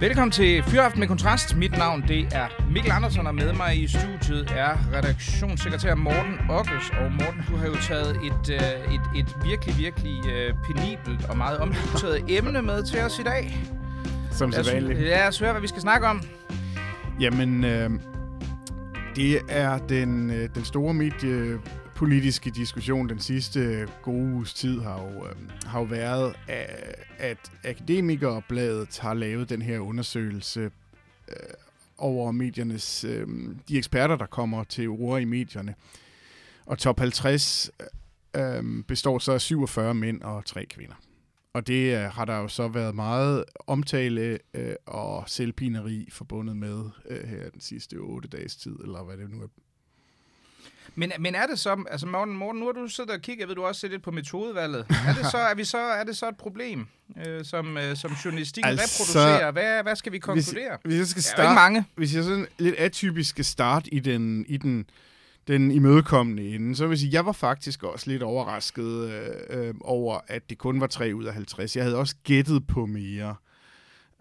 Velkommen til Fyraften med Kontrast. Mit navn det er Mikkel Andersen, og med mig i studiet er redaktionssekretær Morten Ockes. Og Morten, du har jo taget et, øh, et, et virkelig, virkelig øh, penibelt og meget omdiskuteret emne med til os i dag. Som så vanligt. Ja, så hør, hvad vi skal snakke om. Jamen, øh, det er den, øh, den store politiske diskussion den sidste øh, gode uges tid har jo, øh, har jo været, at Akademikerbladet har lavet den her undersøgelse øh, over mediernes, øh, de eksperter, der kommer til ord i medierne. Og top 50 øh, øhm, består så af 47 mænd og 3 kvinder. Og det øh, har der jo så været meget omtale øh, og selvpineri forbundet med øh, her den sidste 8 dages tid, eller hvad det nu er. Men, men er det så, altså Morten, Morten, nu har du siddet og kigget, jeg ved, du også set lidt på metodevalget. Er det så, er vi så, er det så et problem, øh, som, øh, som journalistikken altså, reproducerer? Hvad, hvad skal vi konkludere? Hvis, hvis jeg skal starte, mange. Hvis jeg sådan lidt atypisk skal starte i den, i den den imødekommende ende, så vil jeg sige, jeg var faktisk også lidt overrasket øh, øh, over, at det kun var 3 ud af 50. Jeg havde også gættet på mere.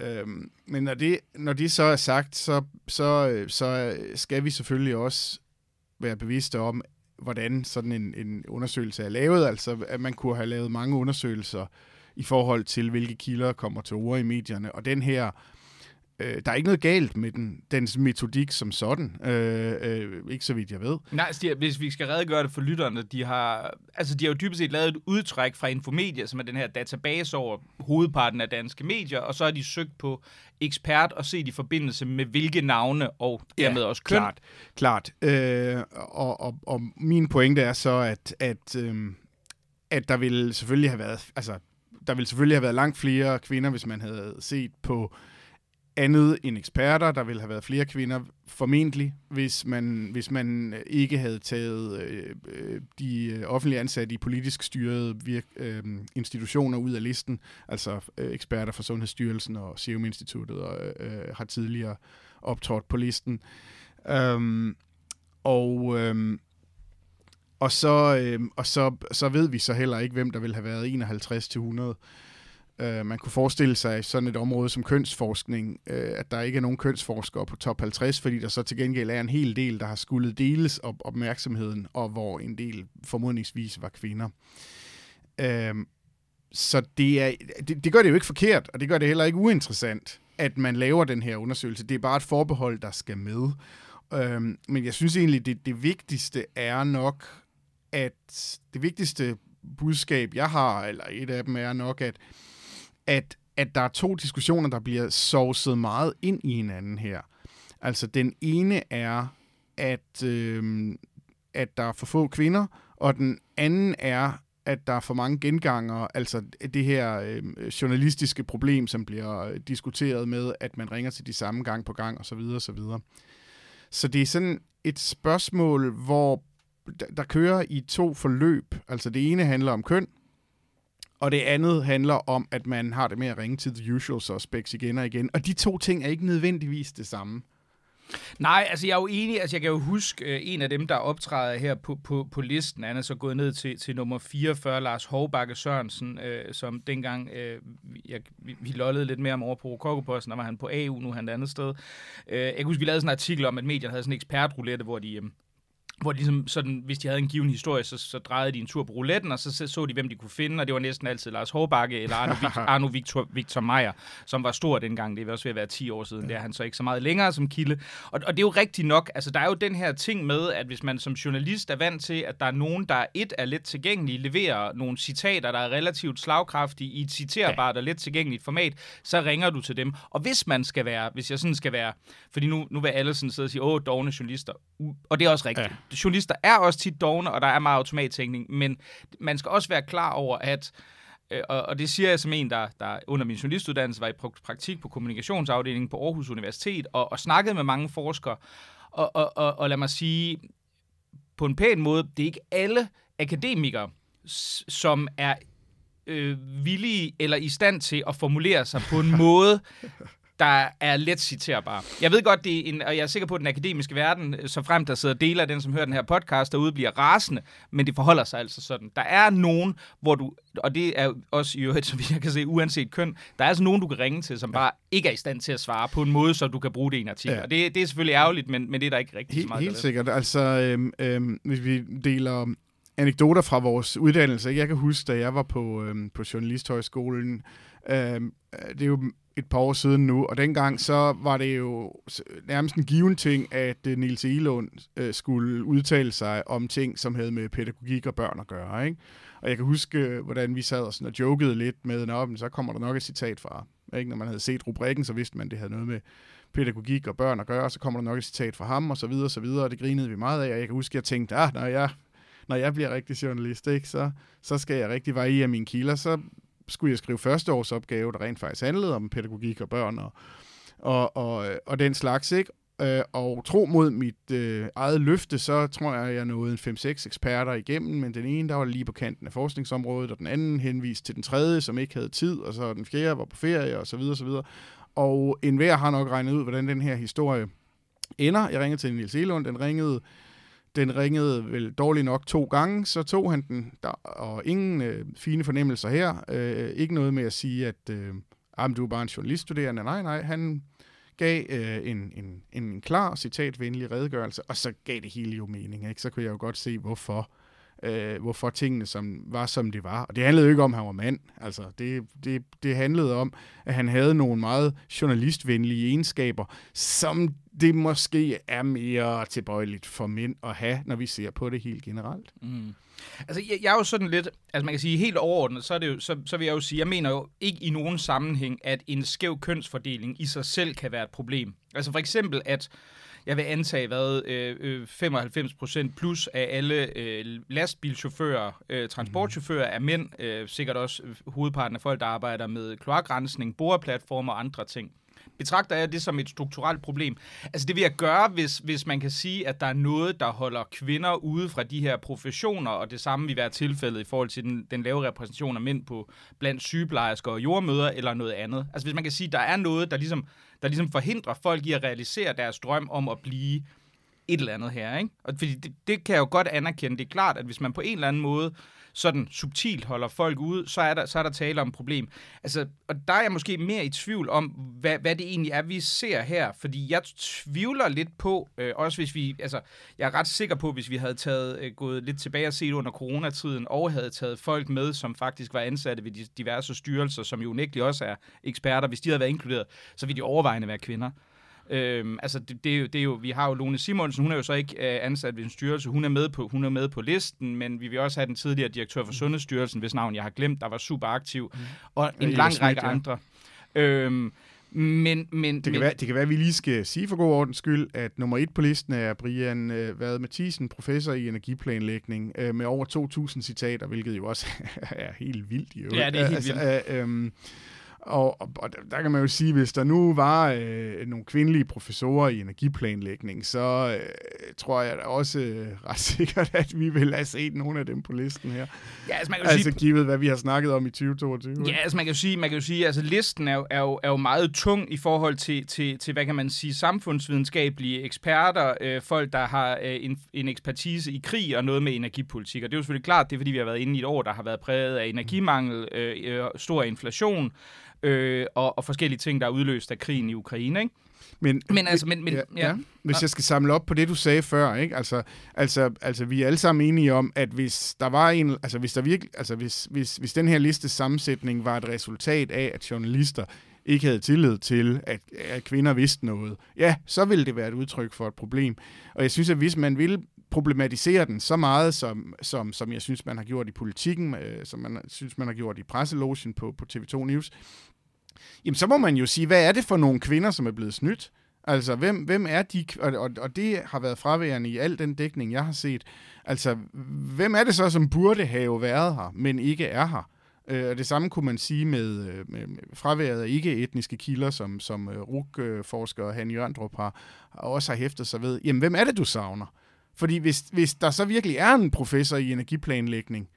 Øh, men når det, når det så er sagt, så, så, så skal vi selvfølgelig også være bevidste om, hvordan sådan en, en undersøgelse er lavet. Altså, at man kunne have lavet mange undersøgelser i forhold til, hvilke kilder kommer til ord i medierne. Og den her Øh, der er ikke noget galt med den, dens metodik som sådan. Øh, øh, ikke så vidt jeg ved. Nej, altså, hvis vi skal redegøre det for lytterne, de har, altså, de har jo dybest set lavet et udtræk fra Infomedia, som er den her database over hovedparten af danske medier, og så har de søgt på ekspert og set i forbindelse med hvilke navne og dermed ja, også køn. Klart, klart. Øh, og, og, og min pointe er så, at, at, øh, at der ville selvfølgelig have været, altså, der ville selvfølgelig have været langt flere kvinder, hvis man havde set på andet end eksperter. Der ville have været flere kvinder, formentlig, hvis man, hvis man øh, ikke havde taget øh, øh de øh, offentlige ansatte i politisk styrede virk, øh, institutioner ud af listen. Altså øh, eksperter fra Sundhedsstyrelsen og Serum Instituttet og, øh, har tidligere optrådt på listen. Øhm, og øh, og så, øh, og så, så ved vi så heller ikke, hvem der vil have været 51 til 100. Øh, man kunne forestille sig sådan et område som kønsforskning, øh, at der ikke er nogen kønsforskere på top 50, fordi der så til gengæld er en hel del, der har skulle deles op opmærksomheden, og hvor en del formodningsvis var kvinder. Øh, så det, er, det, det gør det jo ikke forkert, og det gør det heller ikke uinteressant, at man laver den her undersøgelse. Det er bare et forbehold, der skal med. Uh, men jeg synes egentlig, det, det vigtigste er nok, at det vigtigste budskab, jeg har, eller et af dem er nok, at at, at der er to diskussioner, der bliver sovset meget ind i hinanden her. Altså, den ene er, at, øh, at der er for få kvinder, og den anden er, at der er for mange genganger, altså det her øh, journalistiske problem, som bliver øh, diskuteret med, at man ringer til de samme gang på gang, osv. osv. Så det er sådan et spørgsmål, hvor der kører i to forløb. Altså det ene handler om køn, og det andet handler om, at man har det med at ringe til the usual suspects igen og igen. Og de to ting er ikke nødvendigvis det samme. Nej, altså jeg er jo enig. Altså jeg kan jo huske øh, en af dem, der optræder her på, på, på listen. Han er så gået ned til, til nummer 44, Lars Hovbakke Sørensen, øh, som dengang øh, jeg, vi, vi lollede lidt mere om over på Rokokoposten, der var han på AU, nu er han et andet sted. Øh, jeg kan huske, vi lavede sådan en artikel om, at medierne havde sådan en ekspertroulette, hvor de... Øh, hvor de ligesom sådan, hvis de havde en given historie, så, så drejede de en tur på rouletten, og så, så så de, hvem de kunne finde, og det var næsten altid Lars Håbakke eller Arno, Arno Victor, Victor Meier, som var stor dengang. Det er også ved at være 10 år siden. Det er han så ikke så meget længere som kilde. Og, og det er jo rigtigt nok. Altså, der er jo den her ting med, at hvis man som journalist er vant til, at der er nogen, der et er let tilgængelige, leverer nogle citater, der er relativt slagkraftige i et citerbart og let tilgængeligt format, så ringer du til dem. Og hvis man skal være, hvis jeg sådan skal være, fordi nu, nu vil alle sådan sidde og sige, åh, dogne journalister. Og det er også rigtigt. Ja journalister er også tit dogne, og der er meget automattænkning, men man skal også være klar over, at øh, og, og det siger jeg som en, der, der under min journalistuddannelse var i praktik på kommunikationsafdelingen på Aarhus Universitet, og, og snakkede med mange forskere. Og, og, og, og lad mig sige, på en pæn måde, det er ikke alle akademikere, som er øh, villige eller i stand til at formulere sig på en måde, der er let citerbar. Jeg ved godt, det er en, og jeg er sikker på, at den akademiske verden, så frem der sidder dele af den, som hører den her podcast, derude bliver rasende, men det forholder sig altså sådan. Der er nogen, hvor du, og det er også i øvrigt, som jeg kan se, uanset køn, der er altså nogen, du kan ringe til, som ja. bare ikke er i stand til at svare på en måde, så du kan bruge det i en artikel. Ja. Og det, det er selvfølgelig ærgerligt, men, men det er der ikke rigtig helt, så meget. Helt sikkert. Altså, øhm, øhm, hvis vi deler anekdoter fra vores uddannelse. Jeg kan huske, da jeg var på, øhm, på Journalisthøjskolen, øhm, det er jo et par år siden nu, og dengang så var det jo nærmest en given ting, at Nils Niels Elund øh, skulle udtale sig om ting, som havde med pædagogik og børn at gøre. Ikke? Og jeg kan huske, øh, hvordan vi sad og, sådan og jokede lidt med, at så kommer der nok et citat fra. Ikke? Når man havde set rubrikken, så vidste man, at det havde noget med pædagogik og børn at gøre, og så kommer der nok et citat fra ham, og så videre, og så videre, og det grinede vi meget af, og jeg kan huske, at jeg tænkte, ah, når jeg, når jeg bliver rigtig journalist, ikke, så, så skal jeg rigtig variere mine kilder, så skulle jeg skrive førsteårsopgave, der rent faktisk handlede om pædagogik og børn og, og, og, og den slags, ikke? Øh, og tro mod mit øh, eget løfte, så tror jeg, at jeg nåede en 5-6 eksperter igennem, men den ene, der var lige på kanten af forskningsområdet, og den anden henviste til den tredje, som ikke havde tid, og så den fjerde var på ferie, og så videre, og så videre. Og enhver har nok regnet ud, hvordan den her historie ender. Jeg ringede til Niels Elund, den ringede den ringede vel dårligt nok to gange, så tog han den, der, og ingen øh, fine fornemmelser her. Øh, ikke noget med at sige, at øh, ah, du er bare en journaliststuderende. Nej, nej, han gav øh, en, en, en klar, citatvenlig redegørelse, og så gav det hele jo mening. Ikke? Så kunne jeg jo godt se, hvorfor øh, hvorfor tingene som, var, som de var. Og det handlede jo ikke om, at han var mand. Altså, det, det, det handlede om, at han havde nogle meget journalistvenlige egenskaber, som det måske er mere tilbøjeligt for mænd at have, når vi ser på det helt generelt. Mm. Altså, jeg, jeg er jo sådan lidt, altså man kan sige helt overordnet, så, er det jo, så, så vil jeg jo sige, jeg mener jo ikke i nogen sammenhæng, at en skæv kønsfordeling i sig selv kan være et problem. Altså for eksempel, at jeg vil antage, hvad øh, øh 95% plus af alle øh, lastbilchauffører, øh, transportchauffører er mænd, øh, sikkert også hovedparten af folk, der arbejder med kloakrensning, boreplatformer og andre ting. Betragter jeg det som et strukturelt problem? Altså det vil jeg gøre, hvis, hvis man kan sige, at der er noget, der holder kvinder ude fra de her professioner, og det samme vil være tilfældet i forhold til den, den lave repræsentation af mænd på blandt sygeplejersker og jordmøder eller noget andet. Altså hvis man kan sige, at der er noget, der ligesom der ligesom forhindrer folk i at realisere deres drøm om at blive et eller andet her. Ikke? Og fordi det, det kan jeg jo godt anerkende. Det er klart, at hvis man på en eller anden måde sådan subtilt holder folk ude, så er der, så er der tale om et problem. Altså, og der er jeg måske mere i tvivl om, hvad, hvad det egentlig er, vi ser her. Fordi jeg tvivler lidt på, øh, også hvis vi, altså, jeg er ret sikker på, hvis vi havde taget, øh, gået lidt tilbage og set under coronatiden, og havde taget folk med, som faktisk var ansatte ved de diverse styrelser, som jo unægteligt også er eksperter, hvis de havde været inkluderet, så ville de overvejende være kvinder. Øhm, altså, det, det, er jo, det er jo, vi har jo Lone Simonsen, hun er jo så ikke øh, ansat ved en styrelse, hun er, med på, hun er med på listen, men vi vil også have den tidligere direktør for Sundhedsstyrelsen, hvis navn jeg har glemt, der var super aktiv, mm. og en ja, lang række ja. andre. Øhm, men, men, det, kan men, være, det kan være, at vi lige skal sige for god ordens skyld, at nummer et på listen er Brian øh, Vade Mathisen, professor i energiplanlægning, øh, med over 2.000 citater, hvilket jo også er helt vildt. Jo. Ja, det er helt altså, vildt. Øh, øh, og, og, og der kan man jo sige, hvis der nu var øh, nogle kvindelige professorer i energiplanlægning, så øh, tror jeg da også øh, ret sikkert, at vi vil have set nogle af dem på listen her. Ja, altså, man kan altså sige, givet, hvad vi har snakket om i 2022. Ja, altså man kan jo sige, man kan jo sige altså listen er jo, er, jo, er jo meget tung i forhold til, til, til, hvad kan man sige, samfundsvidenskabelige eksperter, øh, folk, der har øh, en, en ekspertise i krig og noget med energipolitik. Og det er jo selvfølgelig klart, det er fordi, vi har været inde i et år, der har været præget af energimangel, øh, øh, stor inflation, øh, og, og forskellige ting, der er udløst af krigen i Ukraine, ikke? Men, men, altså, men, men, ja, ja. Ja. Hvis jeg skal samle op på det, du sagde før, ikke? Altså, altså, altså, vi er alle sammen enige om, at hvis der var en, altså, hvis der virkelig, altså, hvis, hvis, hvis den her liste sammensætning var et resultat af, at journalister ikke havde tillid til, at, at kvinder vidste noget, ja, så ville det være et udtryk for et problem. Og jeg synes, at hvis man ville problematisere den så meget, som, som, som jeg synes, man har gjort i politikken, øh, som man synes, man har gjort i presselogen på, på TV2 News, jamen så må man jo sige, hvad er det for nogle kvinder, som er blevet snydt? Altså, hvem, hvem er de, og, og, og det har været fraværende i al den dækning, jeg har set. Altså, hvem er det så, som burde have været her, men ikke er her? Øh, og det samme kunne man sige med, øh, med, fraværet af ikke-etniske kilder, som, som øh, RUG-forsker Han Jørndrup har, også har hæftet sig ved. Jamen, hvem er det, du savner? Fordi hvis, hvis der så virkelig er en professor i energiplanlægning,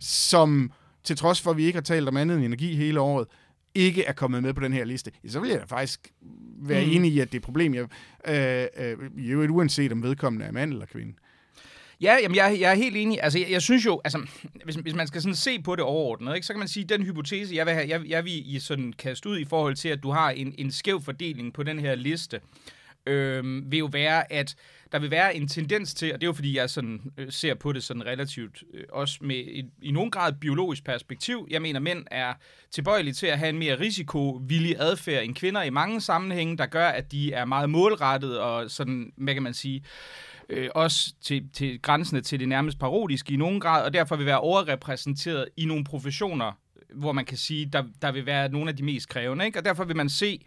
som til trods for, at vi ikke har talt om andet end energi hele året, ikke er kommet med på den her liste, så vil jeg da faktisk være mm. enig i, at det er et problem. Jeg, øh, øh, jo uanset om vedkommende er mand eller kvinde. Ja, jamen jeg, jeg er helt enig. Altså, jeg, jeg synes jo, altså, hvis, hvis man skal sådan se på det overordnet, ikke, så kan man sige, at den hypotese, jeg vil, have, jeg, jeg vil i sådan kaste ud i forhold til, at du har en, en skæv fordeling på den her liste, øh, Øhm, vil jo være, at der vil være en tendens til, og det er jo fordi, jeg sådan, øh, ser på det sådan relativt, øh, også med et, i nogen grad biologisk perspektiv. Jeg mener, mænd er tilbøjelige til at have en mere risikovillig adfærd end kvinder i mange sammenhænge, der gør, at de er meget målrettet og sådan, hvad kan man sige, øh, også til, til grænsene til det nærmest parodiske i nogen grad, og derfor vil være overrepræsenteret i nogle professioner, hvor man kan sige, der, der vil være nogle af de mest krævende. Ikke? Og derfor vil man se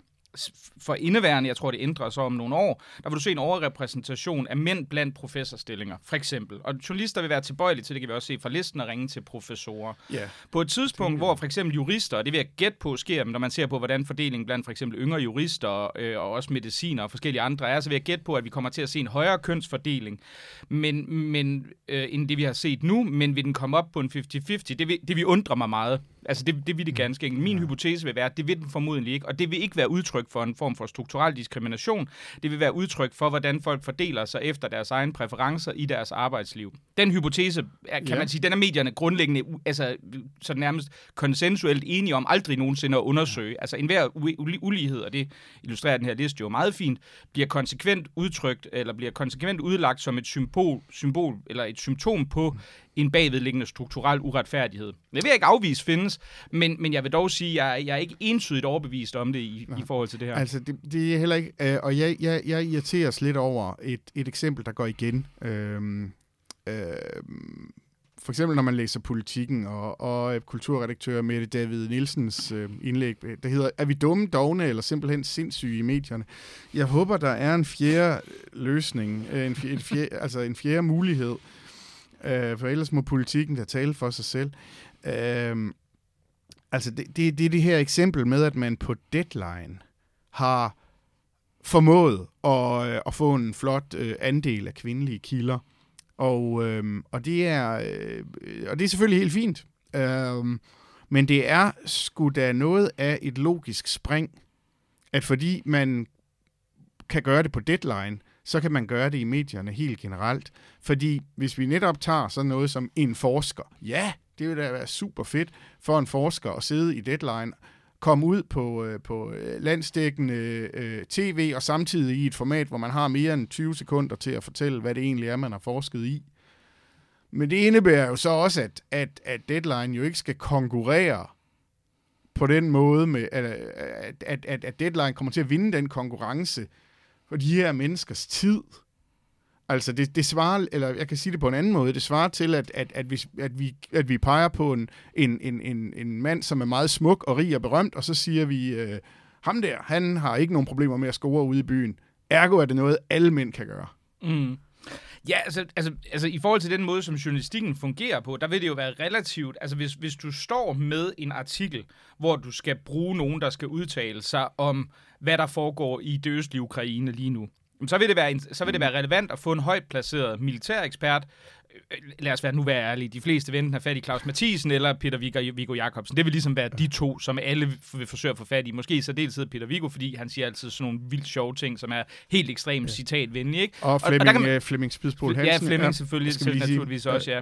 for indeværende, jeg tror det ændrer sig om nogle år, der vil du se en overrepræsentation af mænd blandt professorstillinger, for eksempel. Og journalister vil være tilbøjelige til, det kan vi også se fra listen, at ringe til professorer. Yeah. På et tidspunkt, hvor for eksempel jurister, og det vil jeg gætte på sker, når man ser på, hvordan fordelingen blandt for eksempel yngre jurister øh, og også mediciner og forskellige andre er, så vil jeg gætte på, at vi kommer til at se en højere kønsfordeling, men, men øh, end det vi har set nu, men vil den komme op på en 50-50, det vil, det vil undre mig meget. Altså det, det vil det ganske enkelt. Min ja. hypotese vil være, at det vil den formodentlig ikke, og det vil ikke være udtryk for en form for strukturel diskrimination. Det vil være udtryk for, hvordan folk fordeler sig efter deres egne præferencer i deres arbejdsliv. Den hypotese, er, kan ja. man sige, den er medierne grundlæggende, altså så nærmest konsensuelt enige om aldrig nogensinde at undersøge. Altså enhver ulighed, og det illustrerer den her liste jo meget fint, bliver konsekvent udtrykt, eller bliver konsekvent udlagt som et symbol, symbol eller et symptom på en bagvedliggende strukturel uretfærdighed. Det vil jeg ikke afvise findes, men, men jeg vil dog sige, at jeg, jeg er ikke entydigt overbevist om det i, i forhold til det her. Altså, det, det er heller ikke... Øh, og jeg, jeg, jeg irriterer os lidt over et, et eksempel, der går igen. Øhm, øh, for eksempel når man læser politikken, og, og kulturredaktør Mette David Nielsens øh, indlæg, der hedder, er vi dumme, dogne eller simpelthen sindssyge i medierne? Jeg håber, der er en fjerde løsning, øh, en, fjerde, en, fjerde, altså en fjerde mulighed, øh, for ellers må politikken da tale for sig selv. Øh, altså, det, det, det er det her eksempel med, at man på deadline har formået at, øh, at få en flot øh, andel af kvindelige kilder. Og, øh, og, det er, øh, og det er selvfølgelig helt fint. Øh, men det er sgu da noget af et logisk spring, at fordi man kan gøre det på deadline, så kan man gøre det i medierne helt generelt. Fordi hvis vi netop tager sådan noget som en forsker, ja, det vil da være super fedt for en forsker at sidde i deadline, komme ud på, øh, på øh, landsdækkende øh, tv, og samtidig i et format, hvor man har mere end 20 sekunder til at fortælle, hvad det egentlig er, man har forsket i. Men det indebærer jo så også, at, at, at deadline jo ikke skal konkurrere på den måde, med, at, at, at, at deadline kommer til at vinde den konkurrence og de her menneskers tid. Altså, det, det svarer, eller jeg kan sige det på en anden måde, det svarer til, at, at, at, vi, at, vi, at vi peger på en, en, en, en, en mand, som er meget smuk og rig og berømt, og så siger vi, øh, ham der, han har ikke nogen problemer med at score ude i byen. Ergo er det noget, alle mænd kan gøre. Mm. Ja, altså, altså, altså i forhold til den måde, som journalistikken fungerer på, der vil det jo være relativt, altså hvis, hvis du står med en artikel, hvor du skal bruge nogen, der skal udtale sig om, hvad der foregår i det østlige Ukraine lige nu, så vil det være, så vil det være relevant at få en højt placeret militærekspert, Øh, lad os være nu være ærlige, de fleste vil enten have fat i Claus Mathisen eller Peter Viggo, Viggo Jacobsen. Det vil ligesom være de to, som alle vil forsøge at få fat i. Måske i særdeleshed Peter Viggo, fordi han siger altid sådan nogle vildt sjove ting, som er helt ekstremt ja. citatvenlige. Ikke? Og Flemming, og, og man, øh, Flemming Spidsbol Hansen. Ja, Flemming ja. selvfølgelig, selv naturligvis også, ja.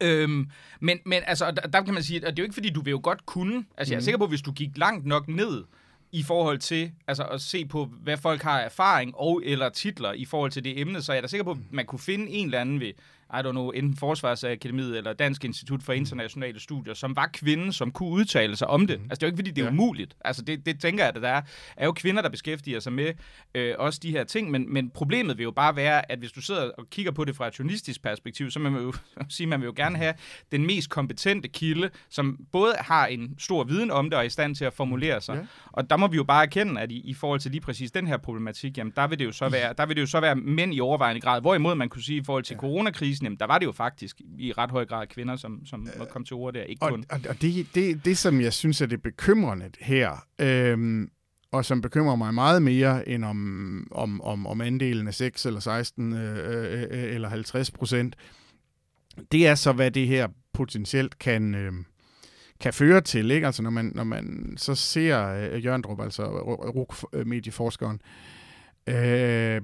Øhm, men, men altså, der, der kan man sige, at det er jo ikke fordi, du vil jo godt kunne. Altså, mm. jeg er mhm. sikker på, at hvis du gik langt nok ned, i forhold til altså at se på, hvad folk har erfaring og eller titler i forhold til det emne, så er jeg da sikker på, at man kunne finde en eller anden ved i don't know, enten Forsvarsakademiet eller Dansk Institut for Internationale Studier, som var kvinde, som kunne udtale sig om det. Mm. Altså, det er jo ikke, fordi det er ja. umuligt. Altså, det, det tænker jeg, at der er, er jo kvinder, der beskæftiger sig med øh, også de her ting, men, men problemet vil jo bare være, at hvis du sidder og kigger på det fra et journalistisk perspektiv, så man vil jo sige, man vil jo gerne have den mest kompetente kilde, som både har en stor viden om det og er i stand til at formulere sig. Ja. Og der må vi jo bare erkende, at i, i forhold til lige præcis den her problematik, jamen, der vil det jo så være, der vil det jo så være mænd i overvejende grad, hvorimod man kunne sige i forhold til ja. coronakrisen, jamen, der var det jo faktisk i ret høj grad kvinder, som, som øh, kom til ord der. Ikke og, kun. Og, og det, det, det, som jeg synes er det bekymrende her, øhm, og som bekymrer mig meget mere end om, om, om, om andelen af 6 eller 16 øh, øh, øh, eller 50 procent, det er så, hvad det her potentielt kan, øh, kan føre til, ikke? Altså når man, når man så ser øh, Jørgendrup, altså RUK-medieforskeren, øh,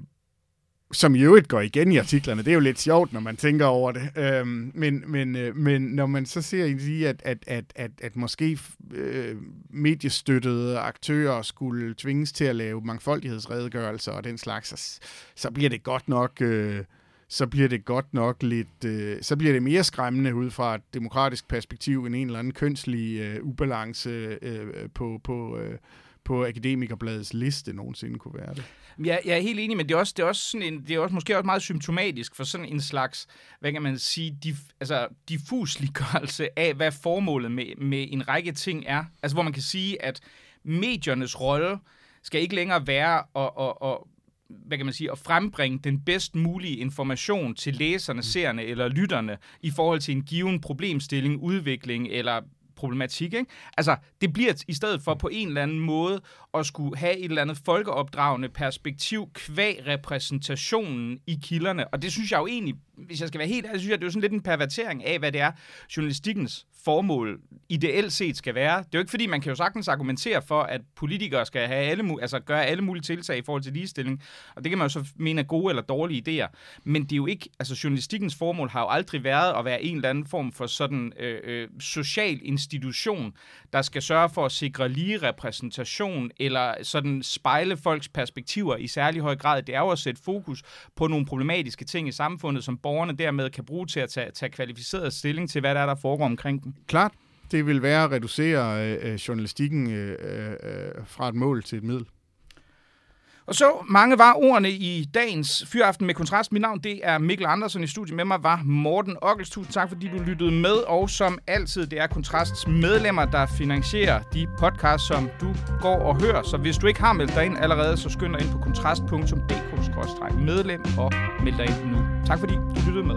som i øvrigt går igen i artiklerne. Det er jo lidt sjovt, når man tænker over det. Øhm, men, men, øh, men når man så ser i, at, at, at, at, at måske øh, mediestøttede aktører skulle tvinges til at lave mangfoldighedsredegørelser og den slags, så, så bliver det godt nok... Øh, så bliver det godt nok lidt, øh, så bliver det mere skræmmende ud fra et demokratisk perspektiv end en eller anden kønslig øh, ubalance øh, på, på, øh, på Akademikerbladets liste nogensinde kunne være det. Jeg, jeg er helt enig, men det er også, det er også, sådan en, det er også måske også meget symptomatisk for sådan en slags, hvad kan man sige, dif, altså diffusliggørelse af, hvad formålet med, med en række ting er. Altså hvor man kan sige, at mediernes rolle skal ikke længere være at, at, at hvad kan man sige, at frembringe den bedst mulige information til læserne, seerne eller lytterne i forhold til en given problemstilling, udvikling eller problematik. Ikke? Altså, det bliver i stedet for på en eller anden måde at skulle have et eller andet folkeopdragende perspektiv kvæg repræsentationen i kilderne. Og det synes jeg jo egentlig, hvis jeg skal være helt ærlig, synes jeg, det er jo sådan lidt en pervertering af, hvad det er, journalistikkens formål ideelt set skal være. Det er jo ikke fordi, man kan jo sagtens argumentere for, at politikere skal have alle, altså gøre alle mulige tiltag i forhold til ligestilling, og det kan man jo så mene er gode eller dårlige idéer. Men det er jo ikke, altså journalistikkens formål har jo aldrig været at være en eller anden form for sådan øh, øh, social institution, der skal sørge for at sikre lige repræsentation, eller sådan spejle folks perspektiver i særlig høj grad. Det er jo at sætte fokus på nogle problematiske ting i samfundet, som borgerne dermed kan bruge til at tage, tage kvalificeret stilling til, hvad der er, der foregår omkring dem. Klart, det vil være at reducere øh, øh journalistikken øh, øh, øh, fra et mål til et middel. Og så mange var ordene i dagens Fyraften med kontrast. Mit navn det er Mikkel Andersen. I studiet med mig var Morten Ockels. Tusind tak, fordi du lyttede med. Og som altid, det er Kontrasts medlemmer, der finansierer de podcasts, som du går og hører. Så hvis du ikke har meldt dig ind allerede, så skynd dig ind på kontrast.dk-medlem og meld dig ind nu. Tak fordi du lyttede med.